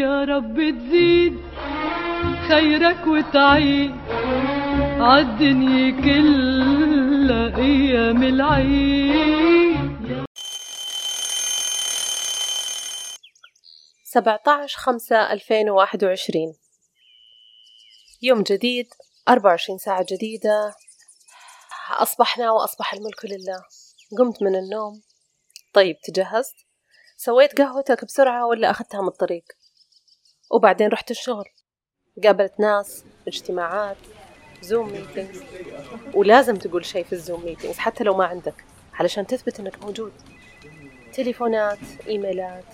يا رب تزيد خيرك وتعيد عالدنيا كلها أيام العيد. 17 5 2021 يوم جديد 24 ساعة جديدة. أصبحنا وأصبح الملك لله. قمت من النوم. طيب تجهزت؟ سويت قهوتك بسرعة ولا أخذتها من الطريق؟ وبعدين رحت الشغل. قابلت ناس اجتماعات Zoom meetings ولازم تقول شيء في ال Zoom meetings حتى لو ما عندك علشان تثبت إنك موجود. تليفونات إيميلات.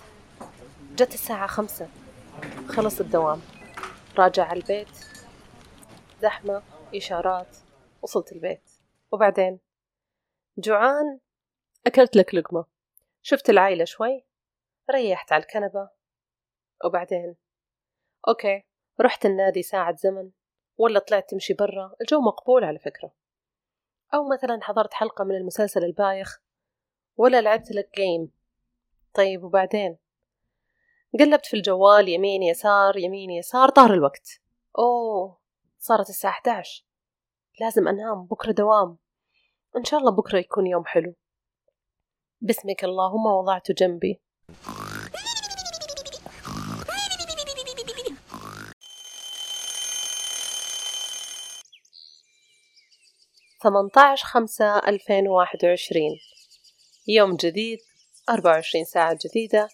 جت الساعة خمسة. خلص الدوام. راجع على البيت. زحمة إشارات. وصلت البيت. وبعدين؟ جوعان. أكلت لك لقمة. شفت العائلة شوي. ريحت على الكنبة. وبعدين؟ okay رحت النادي ساعة زمن ولا طلعت تمشي برا الجو مقبول على فكرة. أو مثلا حضرت حلقة من المسلسل البايخ ولا لعبت لك game طيب وبعدين؟ قلبت في الجوال يمين يسار يمين يسار طار الوقت. أوه صارت الساعة 11 لازم أنام بكرة دوام. إن شاء الله بكرة يكون يوم حلو. باسمك اللهم وضعت جنبي. ثمنتاش خمسة ألفين وواحد وعشرين. يوم جديد أربعة وعشرين ساعة جديدة.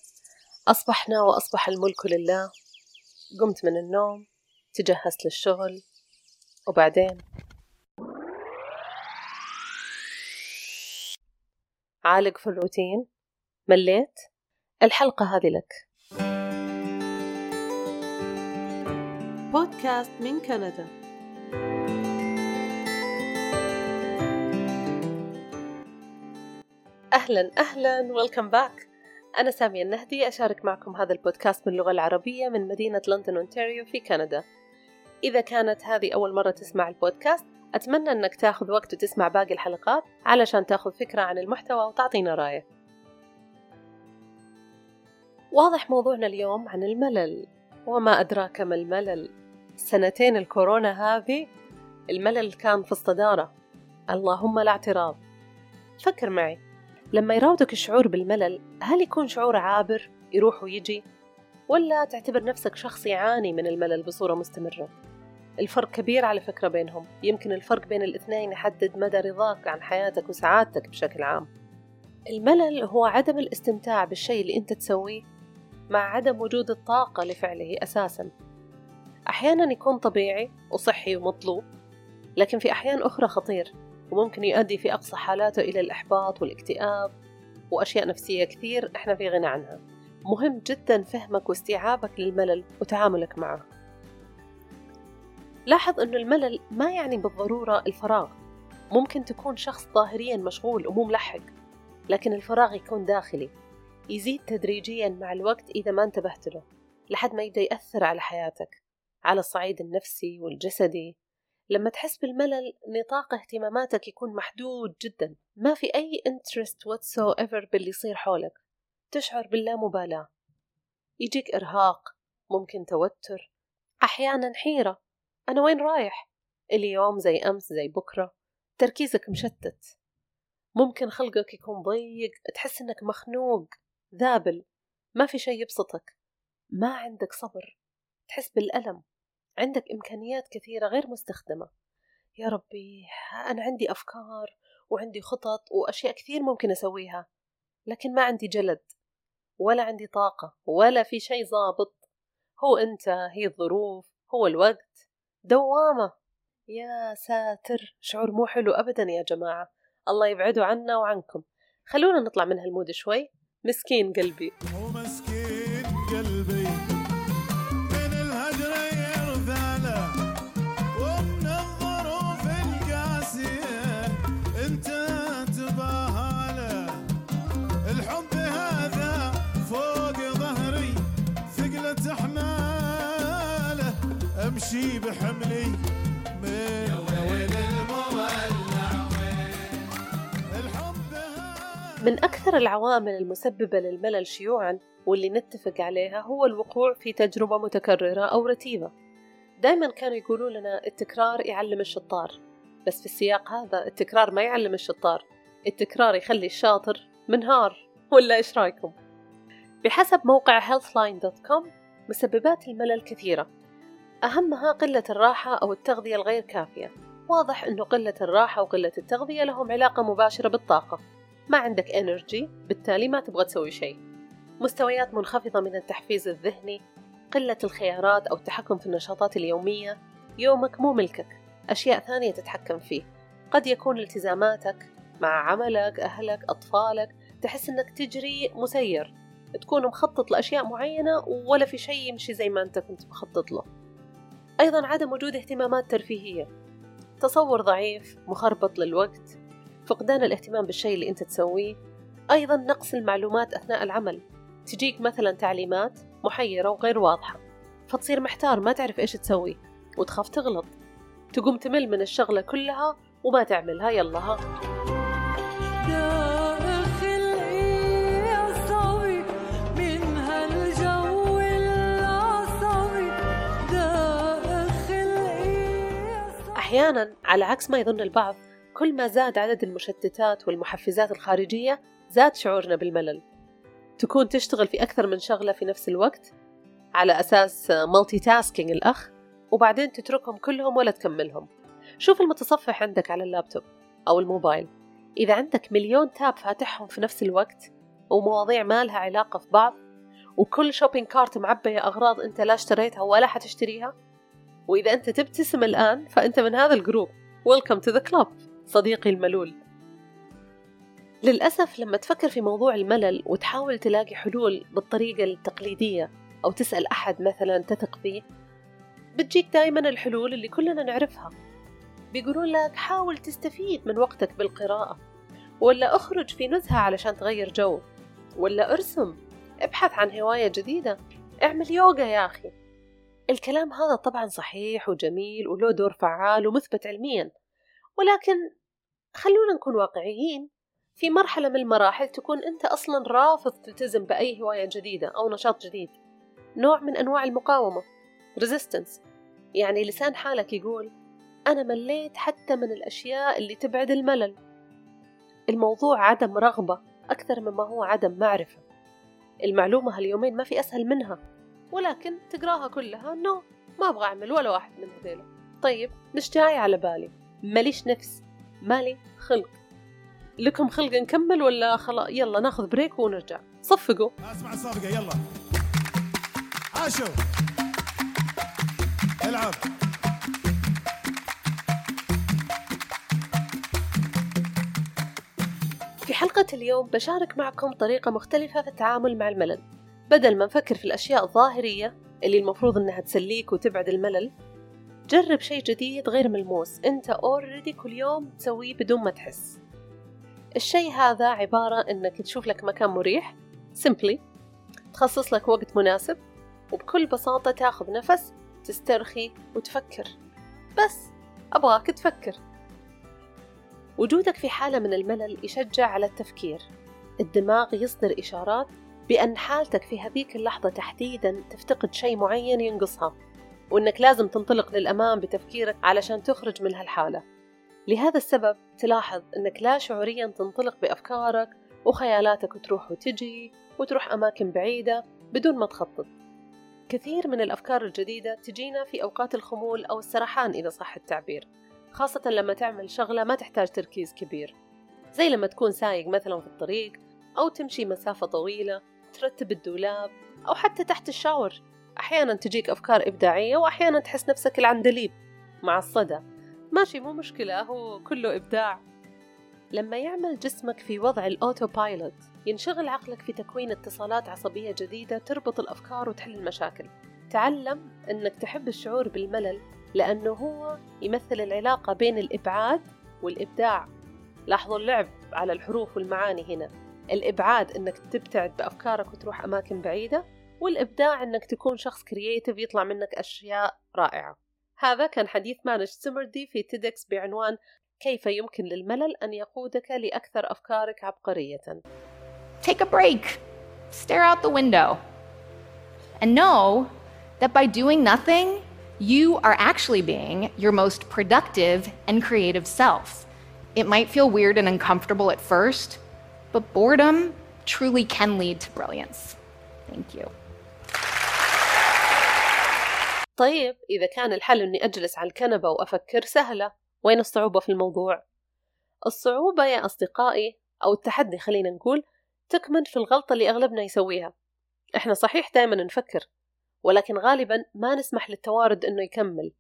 أصبحنا وأصبح الملك لله. قمت من النوم تجهزت للشغل وبعدين؟ عالق في الروتين. مليت؟ الحلقة هذه لك. بودكاست من كندا. أهلا أهلا welcome back أنا سامية النهدي أشارك معكم هذا البودكاست باللغة العربية من مدينة لندن أونتاريو في كندا. إذا كانت هذه أول مرة تسمع البودكاست أتمنى أنك تاخذ وقت وتسمع باقي الحلقات علشان تاخذ فكرة عن المحتوى وتعطينا رأيك واضح موضوعنا اليوم عن الملل. وما أدراك ما الملل؟ سنتين الكورونا هذه الملل كان في الصدارة. اللهم لا اعتراض. فكر معي. لما يراودك الشعور بالملل هل يكون شعور عابر يروح ويجي؟ ولا تعتبر نفسك شخص يعاني من الملل بصورة مستمرة؟ الفرق كبير على فكرة بينهم. يمكن الفرق بين الاثنين يحدد مدى رضاك عن حياتك وسعادتك بشكل عام. الملل هو عدم الاستمتاع بالشيء اللي أنت تسويه مع عدم وجود الطاقة لفعله أساسا. أحيانا يكون طبيعي وصحي ومطلوب لكن في أحيان أخرى خطير. وممكن يؤدي في أقصى حالاته إلى الإحباط والاكتئاب وأشياء نفسية كثير إحنا في غنى عنها. مهم جدا فهمك واستيعابك للملل وتعاملك معه. لاحظ أن الملل ما يعني بالضرورة الفراغ. ممكن تكون شخص ظاهريا مشغول ومو ملحق لكن الفراغ يكون داخلي. يزيد تدريجيا مع الوقت إذا ما انتبهت له لحد ما يبدأ يأثر على حياتك على الصعيد النفسي والجسدي. لما تحس بالملل نطاق اهتماماتك يكون محدود جدا. ما في أي interest whatsoever باللي يصير حولك. تشعر باللامبالاة. يجيك إرهاق ممكن توتر. أحيانا حيرة. أنا وين رايح؟ اليوم زي أمس زي بكرة. تركيزك مشتت. ممكن خلقك يكون ضيق. تحس إنك مخنوق. ذابل. ما في شيء يبسطك. ما عندك صبر. تحس بالألم. عندك إمكانيات كثيرة غير مستخدمة. يا ربي أنا عندي أفكار وعندي خطط وأشياء كثير ممكن أسويها لكن ما عندي جلد ولا عندي طاقة ولا في شيء ضابط. هو أنت هي الظروف هو الوقت. دوامة. يا ساتر شعور مو حلو أبدا يا جماعة. الله يبعده عنا وعنكم. خلونا نطلع من هالمود شوي. مسكين قلبي. ومسكين قلبي. امشي بحملي من ويل المولع من أكثر العوامل المسببة للملل شيوعا واللي نتفق عليها هو الوقوع في تجربة متكررة أو رتيبة. دائما كانوا يقولوا لنا التكرار يعلم الشطار بس في السياق هذا التكرار ما يعلم الشطار. التكرار يخلي الشاطر منهار. ولا إيش رأيكم؟ بحسب موقع healthline.com مسببات الملل كثيرة. أهمها قلة الراحة أو التغذية الغير كافية. واضح أنه قلة الراحة وقلة التغذية لهم علاقة مباشرة بالطاقة. ما عندك انرجي بالتالي ما تبغى تسوي شيء. مستويات منخفضة من التحفيز الذهني قلة الخيارات أو التحكم في النشاطات اليومية. يومك مو ملكك أشياء ثانية تتحكم فيه. قد يكون التزاماتك مع عملك أهلك أطفالك تحس أنك تجري مسير. تكون مخطط لأشياء معينة ولا في شيء يمشي زي ما أنت كنت مخطط له. أيضا عدم وجود اهتمامات ترفيهية. تصور ضعيف مخربط للوقت فقدان الاهتمام بالشيء اللي أنت تسويه. أيضا نقص المعلومات أثناء العمل. تجيك مثلا تعليمات محيرة وغير واضحة فتصير محتار ما تعرف إيش تسوي وتخاف تغلط. تقوم تمل من الشغلة كلها وما تعملها يلا ها. أحيانا على عكس ما يظن البعض كل ما زاد عدد المشتتات والمحفزات الخارجية زاد شعورنا بالملل. تكون تشتغل في أكثر من شغلة في نفس الوقت على أساس مالتي تاسكينج الأخ وبعدين تتركهم كلهم ولا تكملهم. شوف المتصفح عندك على اللابتوب أو الموبايل. إذا عندك مليون tab فاتحهم في نفس الوقت ومواضيع ما لها علاقة في بعض وكل shopping cart معبية أغراض أنت لا اشتريتها ولا حتشتريها وإذا أنت تبتسم الآن فأنت من هذا ال group. Welcome to the club صديقي الملول. للأسف لما تفكر في موضوع الملل وتحاول تلاقي حلول بالطريقة التقليدية أو تسأل أحد مثلا تثق فيه بتجيك دايما الحلول اللي كلنا نعرفها. بيقولون لك حاول تستفيد من وقتك بالقراءة ولا أخرج في نزهة علشان تغير جو ولا أرسم ابحث عن هواية جديدة اعمل يوغا يا أخي. الكلام هذا طبعا صحيح وجميل وله دور فعال ومثبت علميا ولكن خلونا نكون واقعيين في مرحلة من المراحل تكون أنت أصلا رافض تلتزم بأي هواية جديدة أو نشاط جديد نوع من أنواع المقاومة resistance. يعني لسان حالك يقول أنا مليت حتى من الأشياء اللي تبعد الملل. الموضوع عدم رغبة أكثر مما هو عدم معرفة. المعلومة هاليومين ما في أسهل منها. ولكن تقراها كلها no ما أبغى أعمل ولا واحد من هذيلا. طيب مش جاي على بالي. ماليش نفس. مالي خلق. لكم خلق نكمل ولا خلاص؟ يلا ناخذ break ونرجع. صفقوا. اسمع الصفقة يلا. عاشوا العب. في حلقة اليوم بشارك معكم طريقة مختلفة في التعامل مع الملل. بدل ما نفكر في الأشياء الظاهرية اللي المفروض إنها تسليك وتبعد الملل جرب شيء جديد غير ملموس أنت أوريدي كل يوم تسويه بدون ما تحس. الشيء هذا عبارة إنك تشوف لك مكان مريح simply تخصص لك وقت مناسب وبكل بساطة تاخذ نفس تسترخي وتفكر. بس أبغاك تفكر. وجودك في حالة من الملل يشجع على التفكير. الدماغ يصدر إشارات بأن حالتك في هذيك اللحظة تحديدا تفتقد شيء معين ينقصها وإنك لازم تنطلق للأمام بتفكيرك علشان تخرج من هالحالة. لهذا السبب تلاحظ أنك لا شعوريا تنطلق بأفكارك وخيالاتك وتروح وتجي وتروح أماكن بعيدة بدون ما تخطط. كثير من الأفكار الجديدة تجينا في أوقات الخمول أو السرحان إذا صح التعبير خاصة لما تعمل شغلة ما تحتاج تركيز كبير زي لما تكون سايق مثلا في الطريق أو تمشي مسافة طويلة ترتب الدولاب أو حتى تحت الشاور. أحيانا تجيك أفكار إبداعية وأحيانا تحس نفسك العندليب مع الصدى. ماشي مو مشكلة هو كله إبداع. لما يعمل جسمك في وضع ال autopilot ينشغل عقلك في تكوين اتصالات عصبية جديدة تربط الأفكار وتحل المشاكل. تعلم أنك تحب الشعور بالملل لأنه هو يمثل العلاقة بين الإبعاد والإبداع. لاحظوا اللعب على الحروف والمعاني هنا. الإبعاد أنك تبتعد بأفكارك وتروح أماكن بعيدة والإبداع أنك تكون شخص creative يطلع منك أشياء رائعة هذا كان حديث مانش سمردي في تيدكس بعنوان كيف يمكن للملل أن يقودك لأكثر أفكارك عبقرية Take a break. stare out the window. And know that by doing nothing, you are actually being your most productive and creative self. It might feel weird and uncomfortable at first, but boredom truly can lead to brilliance. Thank you. طيب إذا كان الحل إني أجلس على الكنبة وأفكر سهلة وين الصعوبة في الموضوع؟ الصعوبة يا أصدقائي أو التحدي خلينا نقول تكمن في الغلطة اللي أغلبنا يسويها إحنا صحيح دائما نفكر ولكن غالبا ما نسمح للتوارد إنه يكمل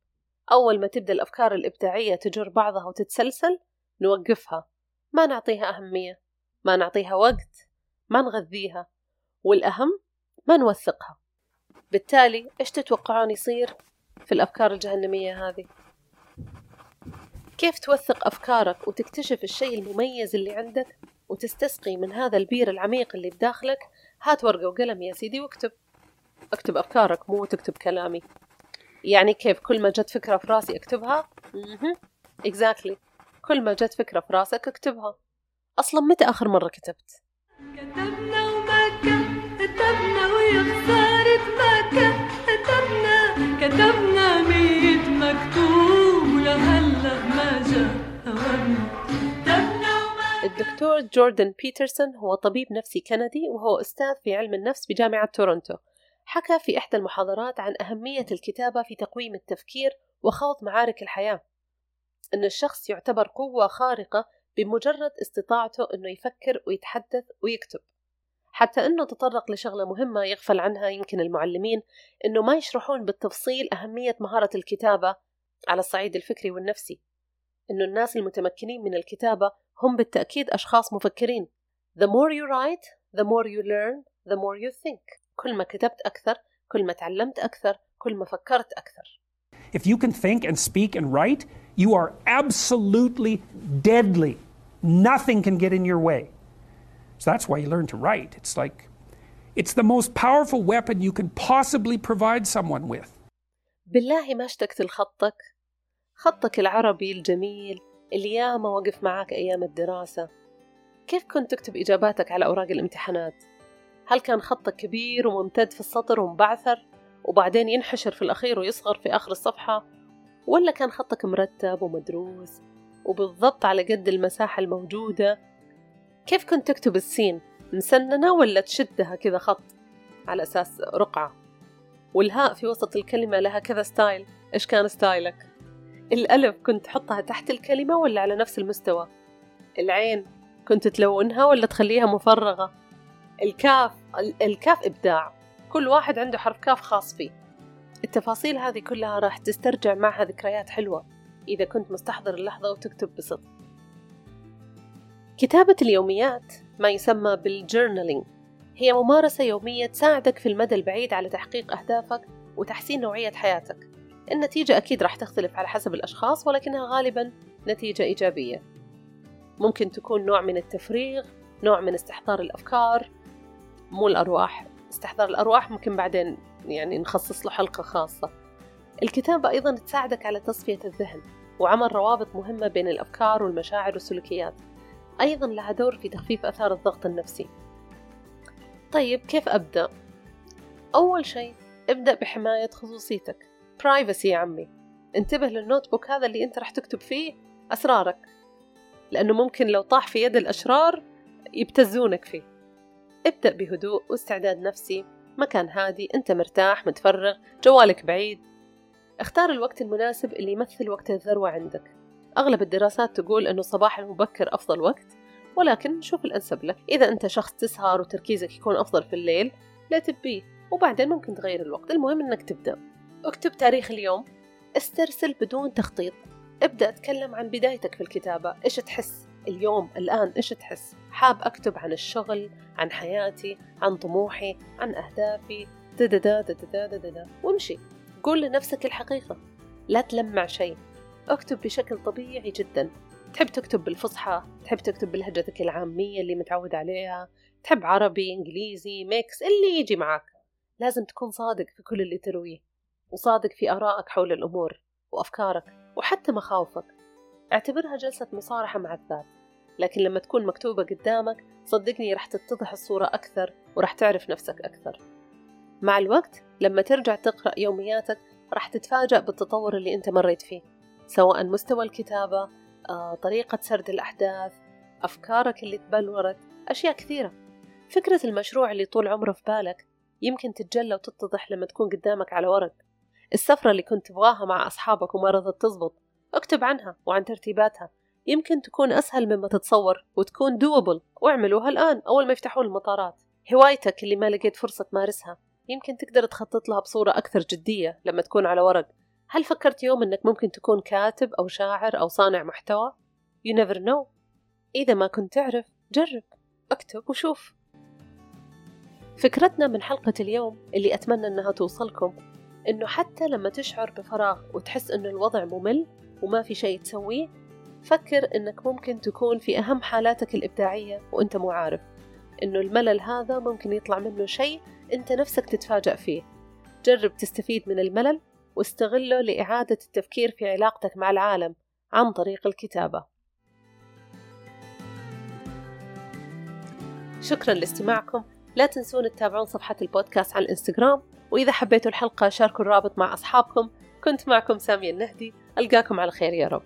أول ما تبدأ الأفكار الإبداعية تجر بعضها وتتسلسل نوقفها ما نعطيها أهمية ما نعطيها وقت ما نغذيها والأهم ما نوثقها. بالتالي إيش تتوقعون يصير في الأفكار الجهنمية هذه؟ كيف توثق أفكارك وتكتشف الشيء المميز اللي عندك وتستسقي من هذا البير العميق اللي بداخلك؟ هات ورقة وقلم يا سيدي واكتب. اكتب أفكارك مو تكتب كلامي. يعني كيف؟ كل ما جت فكرة في راسي أكتبها؟ أها exactly. كل ما جت فكرة في راسك أكتبها. أصلا متى آخر مرة كتبت؟ كتبنا وما كتبنا ويا خسارة ما كتبنا كتبنا مية مكتوب ولهلا ما جا هوامنا كتبنا وما الدكتور جوردن بيترسون هو طبيب نفسي كندي وهو أستاذ في علم النفس بجامعة تورونتو. حكى في إحدى المحاضرات عن أهمية الكتابة في تقويم التفكير وخوض معارك الحياة. أن الشخص يعتبر قوة خارقة بمجرد استطاعته أنه يفكر ويتحدث ويكتب. حتى أنه تطرق لشغلة مهمة يغفل عنها يمكن المعلمين أنه ما يشرحون بالتفصيل أهمية مهارة الكتابة على الصعيد الفكري والنفسي. أنه الناس المتمكنين من الكتابة هم بالتأكيد أشخاص مفكرين. The more you write, the more you learn, the more you think. كل ما كتبت أكثر كل ما تعلمت أكثر كل ما فكرت أكثر. If you can think and speak and write, you are absolutely deadly. Nothing can get in your way. So that's why you learn to write. It's like, it's the most powerful weapon you can possibly provide someone with. بالله ما اشتقت لخطك خطك العربي الجميل اللي ياما وقف معاك أيام الدراسة كيف كنت تكتب إجاباتك على أوراق الامتحانات؟ هل كان خطك كبير وممتد في السطر ومبعثر وبعدين ينحشر في الأخير ويصغر في آخر الصفحة؟ ولا كان خطك مرتب ومدروس وبالضبط على قد المساحة الموجودة؟ كيف كنت تكتب السين؟ مسننة ولا تشدها كذا خط على أساس رقعة؟ والهاء في وسط الكلمة لها كذا style إيش كان style ك؟ الألف كنت تحطها تحت الكلمة ولا على نفس المستوى؟ العين كنت تلونها ولا تخليها مفرغة؟ الكاف ال- الكاف إبداع كل واحد عنده حرف كاف خاص فيه التفاصيل هذه كلها راح تسترجع معها ذكريات حلوة إذا كنت مستحضر اللحظة وتكتب بصدق. كتابة اليوميات ما يسمى بالجورنالينج هي ممارسة يومية تساعدك في المدى البعيد على تحقيق أهدافك وتحسين نوعية حياتك. النتيجة أكيد راح تختلف على حسب الأشخاص ولكنها غالبا نتيجة إيجابية. ممكن تكون نوع من التفريغ نوع من استحضار الأفكار مو الأرواح. استحضار الأرواح ممكن بعدين يعني نخصص له حلقة خاصة. الكتابة أيضا تساعدك على تصفية الذهن وعمل روابط مهمة بين الأفكار والمشاعر والسلوكيات. أيضا لها دور في تخفيف أثار الضغط النفسي. طيب كيف أبدأ؟ أول شيء ابدأ بحماية خصوصيتك. privacy يا عمي. انتبه لل notebook هذا اللي أنت راح تكتب فيه أسرارك. لأنه ممكن لو طاح في يد الأشرار يبتزونك فيه. ابدأ بهدوء واستعداد نفسي. مكان هادي أنت مرتاح متفرغ جوالك بعيد. اختار الوقت المناسب اللي يمثل وقت الذروة عندك. أغلب الدراسات تقول أنه الصباح المبكر أفضل وقت ولكن شوف الأنسب لك. إذا أنت شخص تسهر وتركيزك يكون أفضل في الليل لا تبيه وبعدين ممكن تغير الوقت. المهم أنك تبدأ. اكتب تاريخ اليوم. استرسل بدون تخطيط. ابدأ أتكلم عن بدايتك في الكتابة. إيش تحس؟ اليوم الآن إيش تحس؟ حاب أكتب عن الشغل عن حياتي عن طموحي عن أهدافي دددا دددا دددا وامشي. قول لنفسك الحقيقة. لا تلمع شيء. اكتب بشكل طبيعي جدا. تحب تكتب بالفصحى تحب تكتب بلهجتك العامية اللي متعود عليها. تحب عربي إنجليزي ميكس اللي يجي معك لازم تكون صادق في كل اللي ترويه وصادق في آرائك حول الأمور وأفكارك وحتى مخاوفك. أعتبرها جلسة مصارحة مع الذات لكن لما تكون مكتوبة قدامك صدقني رح تتضح الصورة أكثر ورح تعرف نفسك أكثر. مع الوقت لما ترجع تقرأ يومياتك رح تتفاجأ بالتطور اللي أنت مريت فيه سواء مستوى الكتابة آه، طريقة سرد الأحداث أفكارك اللي تبلورت أشياء كثيرة. فكرة المشروع اللي طول عمره في بالك يمكن تتجلى وتتضح لما تكون قدامك على ورق. السفرة اللي كنت تبغاها مع أصحابك وما رضت تزبط اكتب عنها وعن ترتيباتها. يمكن تكون أسهل مما تتصور وتكون دوبل واعملوها الآن أول ما يفتحون المطارات. هوايتك اللي ما لقيت فرصة تمارسها. يمكن تقدر تخطط لها بصورة أكثر جدية لما تكون على ورق. هل فكرت يوم أنك ممكن تكون كاتب أو شاعر أو صانع محتوى؟ You never know. إذا ما كنت تعرف جرب. اكتب وشوف. فكرتنا من حلقة اليوم اللي أتمنى أنها توصلكم إنه حتى لما تشعر بفراغ وتحس إنه الوضع ممل وما في شيء تسويه فكر إنك ممكن تكون في أهم حالاتك الإبداعية وإنت مو عارف إنه الملل هذا ممكن يطلع منه شيء أنت نفسك تتفاجأ فيه. جرب تستفيد من الملل واستغله لإعادة التفكير في علاقتك مع العالم عن طريق الكتابة. شكرا لاستماعكم. لا تنسون تتابعون صفحة البودكاست على الإنستغرام وإذا حبيتوا الحلقة شاركوا الرابط مع أصحابكم. كنت معكم سامية النهدي. ألقاكم على خير يا رب.